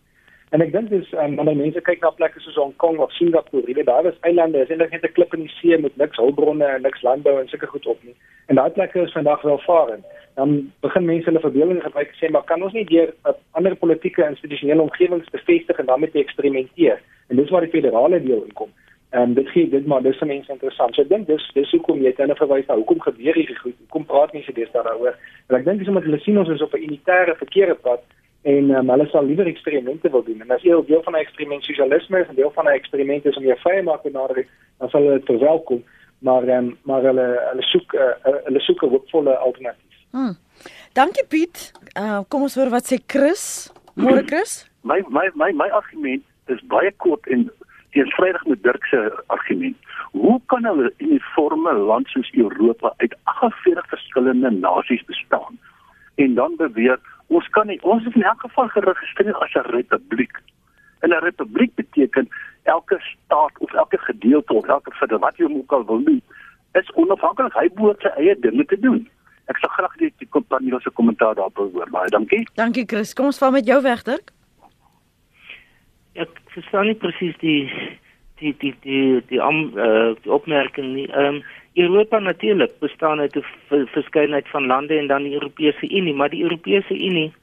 En ek dink dis um, wanneer mense kyk na plekke soos Hong Kong of Singapore, jy weet daar is eilande, is eintlik net 'n klip in die see met niks hulpbronne en niks landbou en sulke goed op nie. En daai plekke is vandag welvarend. Dan begin mense hulle verbeelding gebruik sê maar kan ons nie deur 'n ander politieke institusionele omgewings bevestig en daarmee eksperimenteer? En dis waar die federale deel inkom. En um, dit gee dit maar dis vir mense interessant. So ek dink dis dis hoekom jy dan verwys na hoekom gebeur hierdie goed? Hoekom praat mense deesdae daaroor? En ek dink dis omdat hulle sien ons is op 'n unitêre verkeerde pad en um, hulle sal liewer eksperimente wil doen. En as jy deel van 'n eksperiment sosialisme is en deel van 'n eksperiment is om jou vrye mark benader, dan sal hulle verwelkom, maar um, maar hulle hulle soek uh, hulle soek 'n hoopvolle alternatief. Hmm. Dankie Piet. Uh, kom ons hoor wat sê Chris. Môre Chris. My my my my argument is baie kort en teensvrydig met Dirk se argument. Hoe kan 'n uniforme land soos Europa uit 48 verskillende nasies bestaan en dan beweer ons kan nie ons is in elk geval geregistreer as 'n republiek. En 'n republiek beteken elke staat of elke gedeelte of elke federasie wat jy ook al wil doen, is onafhanklik. Hy behoort sy eie dinge te doen. Ek sal graag die, die kompanie se kommentaar daarop hoor. Baie dankie. Dankie Chris. Kom ons val met jou weg, Dirk. Ek verstaan nie presies die die die die die om uh, die opmerking nie. Ehm um, Europa natuurlik bestaan uit 'n verskeidenheid van lande en dan die Europese Unie, maar die Europese Unie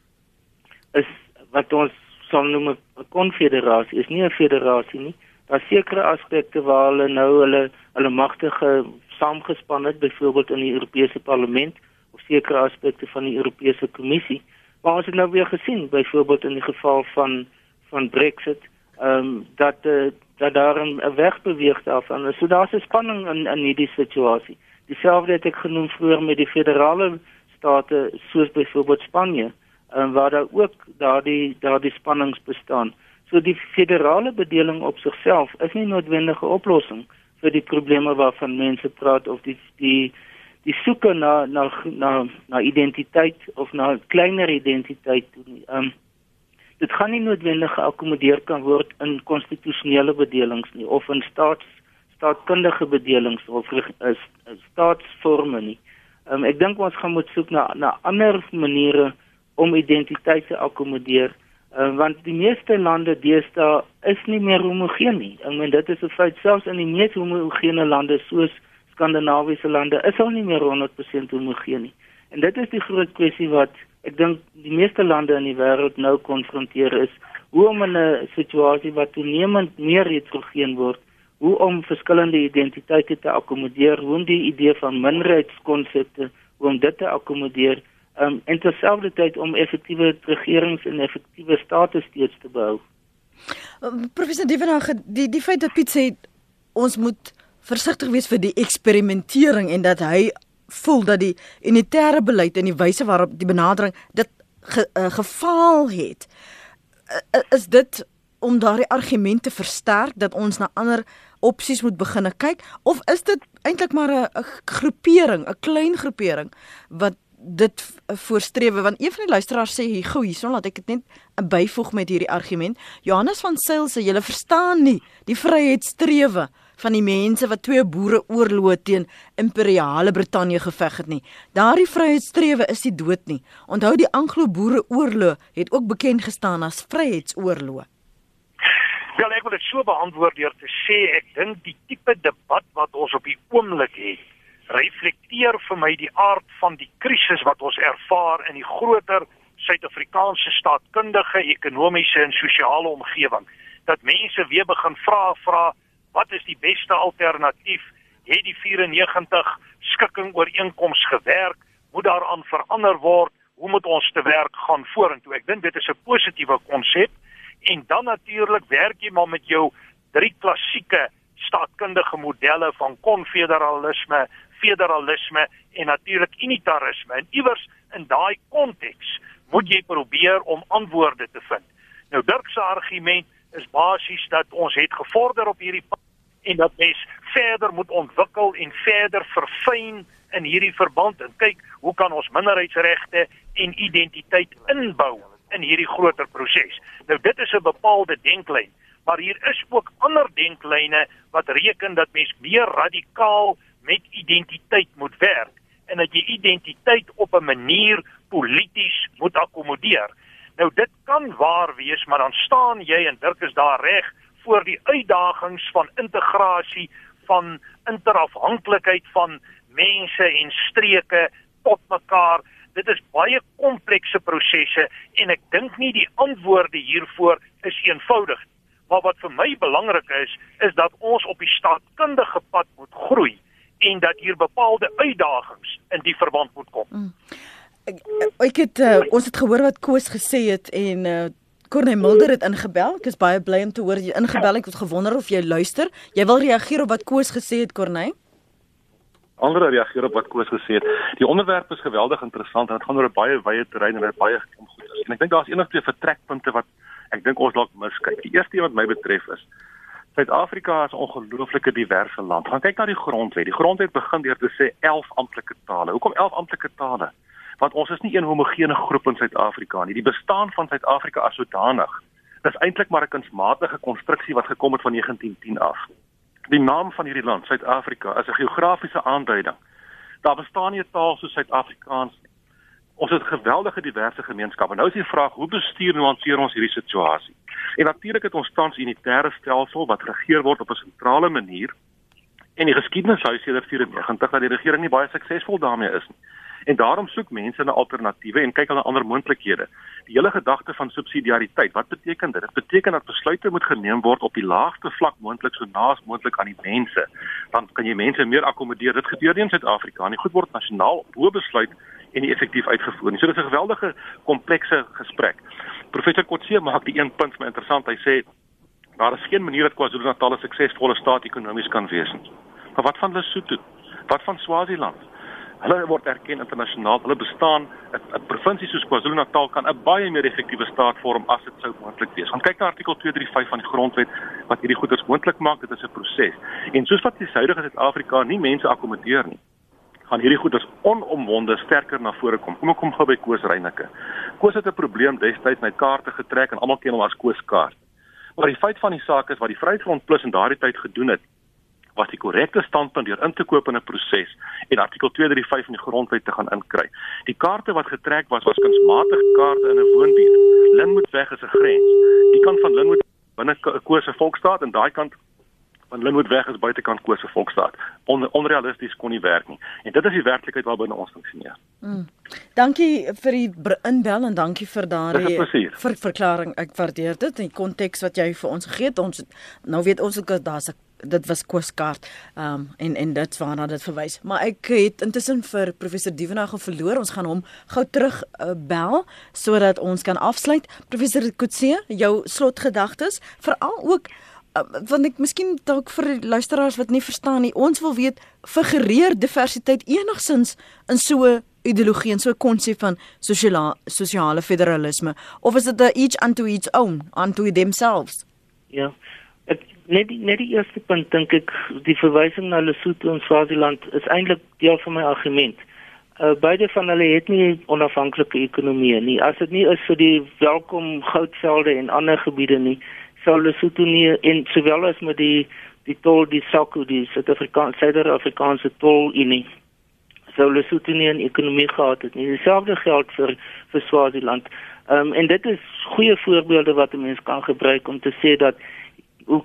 is wat ons sal noem 'n konfederasie, is nie 'n federasie nie. Daar sekere aspekte waar hulle nou hulle hulle magtige saamgespan het, byvoorbeeld in die Europese Parlement of sekere aspekte van die Europese Kommissie. Maar ons het nou weer gesien, byvoorbeeld in die geval van van Brexit, ehm um, dat uh, dat daar 'n weg beweeg daarvan. So daar's 'n spanning in in hierdie situasie. Dieselfde het ek genoem vroeër met die federale state soos byvoorbeeld Spanje, um, waar daar ook daardie daardie spannings bestaan. So die federale bedeling op sigself is nie noodwendige oplossing vir die probleme waarvan mense praat of die die die soeke na na na na identiteit of na kleiner identiteit. Ehm um, dit gaan nie noodwendig geakkommodeer kan word in konstitusionele bedelings nie of in staats staatkundige bedelings of is staatsforme nie. Um, ek dink ons gaan moet soek na na ander maniere om identiteit te akkommodeer um, want die meeste lande deesdae is nie meer homogeen nie. Ek meen dit is 'n feit selfs in die mees homogene lande soos skandinawiese lande is al nie meer 100% homogeen nie. En dit is die groot kwessie wat ek dink die meeste lande in die wêreld nou konfronteer is hoe om in 'n situasie wat toenemend meer heterogeen word, hoe om verskillende identiteite te akkommodeer, hoe om die idee van minderheidskonsepte, hoe om dit te akkommodeer, um, en terselfdertyd om effektiewe regerings en effektiewe state steeds te behou. Um, Professor Divenag, die die feit dat Piet sê ons moet versigtig wees vir die eksperimentering en dat hy voel dat die unitêre beleid en die wyse waarop die benadering dit ge, uh, gefaal het uh, is dit om daardie argumente versterk dat ons na ander opsies moet begin kyk? Of is dit eintlik maar 'n groepering 'n klein groepering wat dit voorstrewe? Want een van die luisteraars sê hier gou hierson laat ek dit net byvoeg met hierdie argument. Johannes van Sail sê jy verstaan nie die vryheidstrewe van die mense wat twee boere oorloë teen imperiale Brittanje geveg het nie. Daardie vryheidstrewe is nie dood nie. Onthou die Anglo-Boere oorloë het ook bekend gestaan as vryheidsoorloë. Ja, ek wil dit so beantwoord deur te sê ek dink die tipe debat wat ons op die oomblik het, reflekteer vir my die aard van die krisis wat ons ervaar in die groter Suid-Afrikaanse staatkundige, ekonomiese en sosiale omgewing. Dat mense weer begin vra vra wat is die beste alternatief? Het die 94 skikking ooreenkoms gewerk? Moet daaraan verander word? Hoe moet ons te werk gaan vorentoe? Ek dink dit is 'n positiewe konsep. En dan natuurlik werk jy maar met jou drie klassieke staatkundige modelle van konfederalisme, federalisme en natuurlik unitarisme. En iewers in daai konteks moet jy probeer om antwoorde te vind. Nou Dirk se argument is basies dat ons het gevorder op hierdie pad en dat mens verder moet ontwikkel en verder verfyn in hierdie verband en kyk hoe kan ons minderheidsregte en identiteit inbou in hierdie groter proses. Nou dit is 'n bepaalde denklyn, maar hier is ook ander denklyne wat reken dat mens meer radikaal met identiteit moet werk en dat jy identiteit op 'n manier polities moet akkommodeer. Nou dit kan waar wees, maar dan staan jy en Dirk is daar reg voor die uitdagings van integrasie van interafhanklikheid van mense en streke tot mekaar. Dit is baie komplekse prosesse en ek dink nie die antwoorde hiervoor is eenvoudig nie. Maar wat vir my belangrik is, is dat ons op die staatkundige pad moet groei en dat hier bepaalde uitdagings in die verband moet kom. Mm. Ek, het uh, ons het gehoor wat Koos gesê het en uh, Corne Mulder het ingebel. Ek is baie bly om te hoor jy ingebel. Ek het gewonder of jy luister. Jy wil reageer op wat Koos gesê het, Corne? Ander reageer op wat Koos gesê het. Die onderwerp is geweldig interessant en dit gaan oor 'n baie wye terrein en dit baie goed is. En ek dink daar's enig twee vertrekpunte wat ek dink ons dalk miskyk. Die eerste een wat my betref is Suid-Afrika is 'n ongelooflike diverse land. Gaan kyk na die grondwet. Die grondwet begin deur te sê 11 amptelike tale. Hoekom 11 amptelike tale? Want ons is nie een homogene groep in Suid-Afrika nie. Die bestaan van Suid-Afrika as sodanig is eintlik maar 'n kunsmatige konstruksie wat gekom het van 1910 af. Die naam van hierdie land, Suid-Afrika, is 'n geografiese aanduiding. Daar bestaan nie 'n taal soos Suid-Afrikaans nie. Ons het geweldige diverse gemeenskap. En nou is die vraag, hoe bestuur en hanteer ons hierdie situasie? En natuurlik het ons tans unitêre stelsel wat regeer word op 'n sentrale manier. En die geskiedenis hou sedert 94 dat die regering nie baie suksesvol daarmee is nie. En daarom soek mense na alternatiewe en kyk na ander moontlikhede. Die hele gedagte van subsidiariteit, wat beteken dit? Dit beteken dat besluite moet geneem word op die laagste vlak moontlik so naas moontlik aan die mense. Dan kan jy mense meer akkommodeer. Dit gebeur nie in Suid-Afrika nie. Goed word nasionaal bo besluit en nie effektief uitgevoer nie. So dis 'n geweldige komplekse gesprek. Professor Kotse maak die een punt my interessant. Hy sê daar is geen manier dat KwaZulu-Natal 'n suksesvolle staat ekonomies kan wees nie. Maar wat van Lesotho? Wat van Swaziland? Hulle word erken internasionaal. Hulle bestaan 'n provinsie soos KwaZulu-Natal kan 'n baie meer effektiewe staat vorm as dit sou moontlik wees. Gaan kyk na artikel 235 van die grondwet wat hierdie goeders moontlik maak. Dit is 'n proses. En soos wat die suidige Suid-Afrika nie mense akkommodeer nie, gaan hierdie goeders onomwonde sterker na vore kom. Kom ek kom gou by Koos Reyneke. Koos het 'n probleem destyds met kaarte getrek en almal ken hom as Koos kaart. Maar die feit van die saak is wat die Vryheidsfront Plus in daardie tyd gedoen het, was die korrekte standpunt deur in te koop in 'n proses en artikel 235 in die grondwet te gaan inkry. Die kaarte wat getrek was was kunsmatige kaarte in 'n woonbuurt. Linwoodweg is 'n grens. Die kant van Linwood binne Koos se volksstaat en daai kant van Linwoodweg is buitekant Koos se volksstaat. On, onrealisties kon nie werk nie. En dit is die werklikheid waarbinne ons funksioneer. Mm. Dankie vir die inbel en dankie vir daardie vir verklaring. Ek waardeer dit en die konteks wat jy vir ons gegee het. Ons nou weet ons ook daar's 'n dit was Kooskaart um, en en dit waarna dit verwys. Maar ek het intussen vir professor Dievenage verloor. Ons gaan hom gou terug uh, bel sodat ons kan afsluit. Professor Kutse, jou slotgedagtes, veral ook uh, want ek miskien dalk vir luisteraars wat nie verstaan nie. Ons wil weet figureer diversiteit enigsins in so ideologie en so 'n konsep van sosiale sosiale federalisme of is dit 'n each unto its own unto themselves? Ja. Ek net die, net die eerste punt dink ek die verwysing na Lesotho en Swaziland is eintlik deel van my argument. Uh, beide van hulle het nie onafhanklike ekonomieë nie. As dit nie is vir die welkom goudvelde en ander gebiede nie, sou Lesotho nie en sowel as met die die tol die SACU die Suid-Afrikaanse Suid-Afrikaanse tolunie sou Lesotho nie 'n ekonomie gehad het nie. Dieselfde geld vir vir Swaziland. Ehm um, en dit is goeie voorbeelde wat 'n mens kan gebruik om te sê dat hoe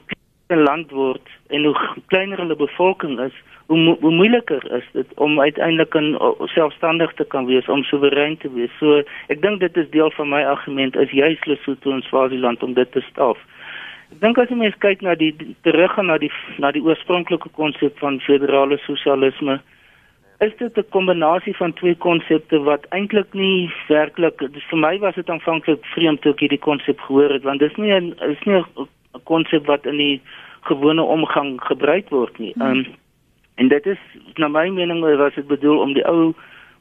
'n land word en hoe kleiner hulle bevolking is, hoe, mo hoe moeiliker is dit om uiteindelik 'n selfstandig te kan wees, om soewerein te wees. So ek dink dit is deel van my argument is juis Lesotho en Swaziland om dit te staf. Ek dink as jy mens kyk na die terug na die na die oorspronklike konsep van federale sosialisme, is dit 'n kombinasie van twee konsepte wat eintlik nie werklik vir my was dit aanvanklik vreemd toe ek hierdie konsep gehoor het want dit is nie 'n is nie 'n konsep wat in die gewone omgang gebruik word nie. Ehm um, en dit is na my mening was dit bedoel om die ou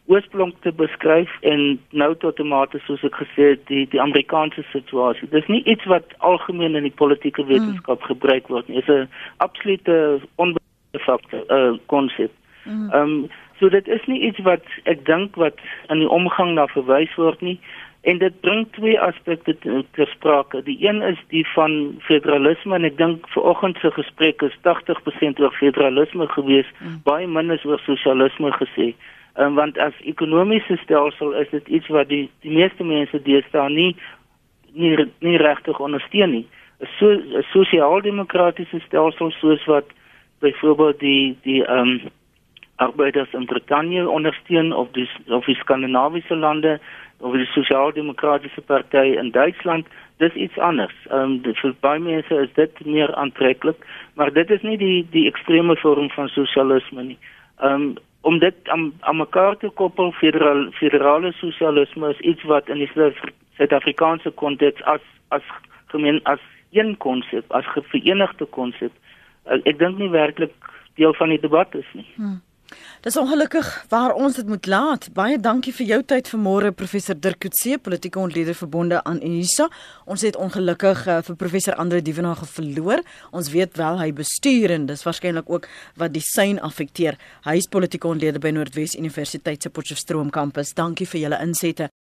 oorsprong te beskryf en nou tot 'n mate soos ek gesê het die die Amerikaanse situasie. Dis nie iets wat algemeen in die politieke hmm. wetenskap mm. gebruik word nie. Dit is 'n absolute onbevakte uh, konsep. Hmm. Ehm um, so dit is nie iets wat ek dink wat in die omgang na verwys word nie. En dit bring twee aspekte ter sprake. Die een is die van federalisme en ek dink vanoggend se gesprek is 80% oor federalisme gewees, mm. baie min is oor sosialisme gesê um, want as ekonomiese stelsel is dit iets wat die die meeste mense deesdae nie nie nie regtig ondersteun nie. 'n so, sosiaal-demokratiese stelsel soos wat byvoorbeeld die die ehm um, arbeiders in Brittanje ondersteun of die of die skandinawiese lande of die sosiaal-demokratiese party in Duitsland dis iets anders. Ehm um, vir baie mense is dit meer aantreklik, maar dit is nie die die ekstreme vorm van sosialisme nie. Ehm um, om dit aan aan mekaar te koppel federal federale sosialisme is iets wat in die Suid-Afrikaanse konteks as as gemeen as een konsep as geverenigde konsep ek dink nie werklik deel van die debat is nie. Hmm. Dis ongelukkig waar ons dit moet laat. Baie dankie vir jou tyd vanmôre professor Dirk Coetzee, politieke ontleder verbonde aan Unisa. Ons het ongelukkig uh, vir professor Andre Dievenage verloor. Ons weet wel hy bestuur en dis waarskynlik ook wat die sein affekteer. Hy is politieke ontleder by Noordwes Universiteit se Potchefstroom kampus. Dankie vir julle insette.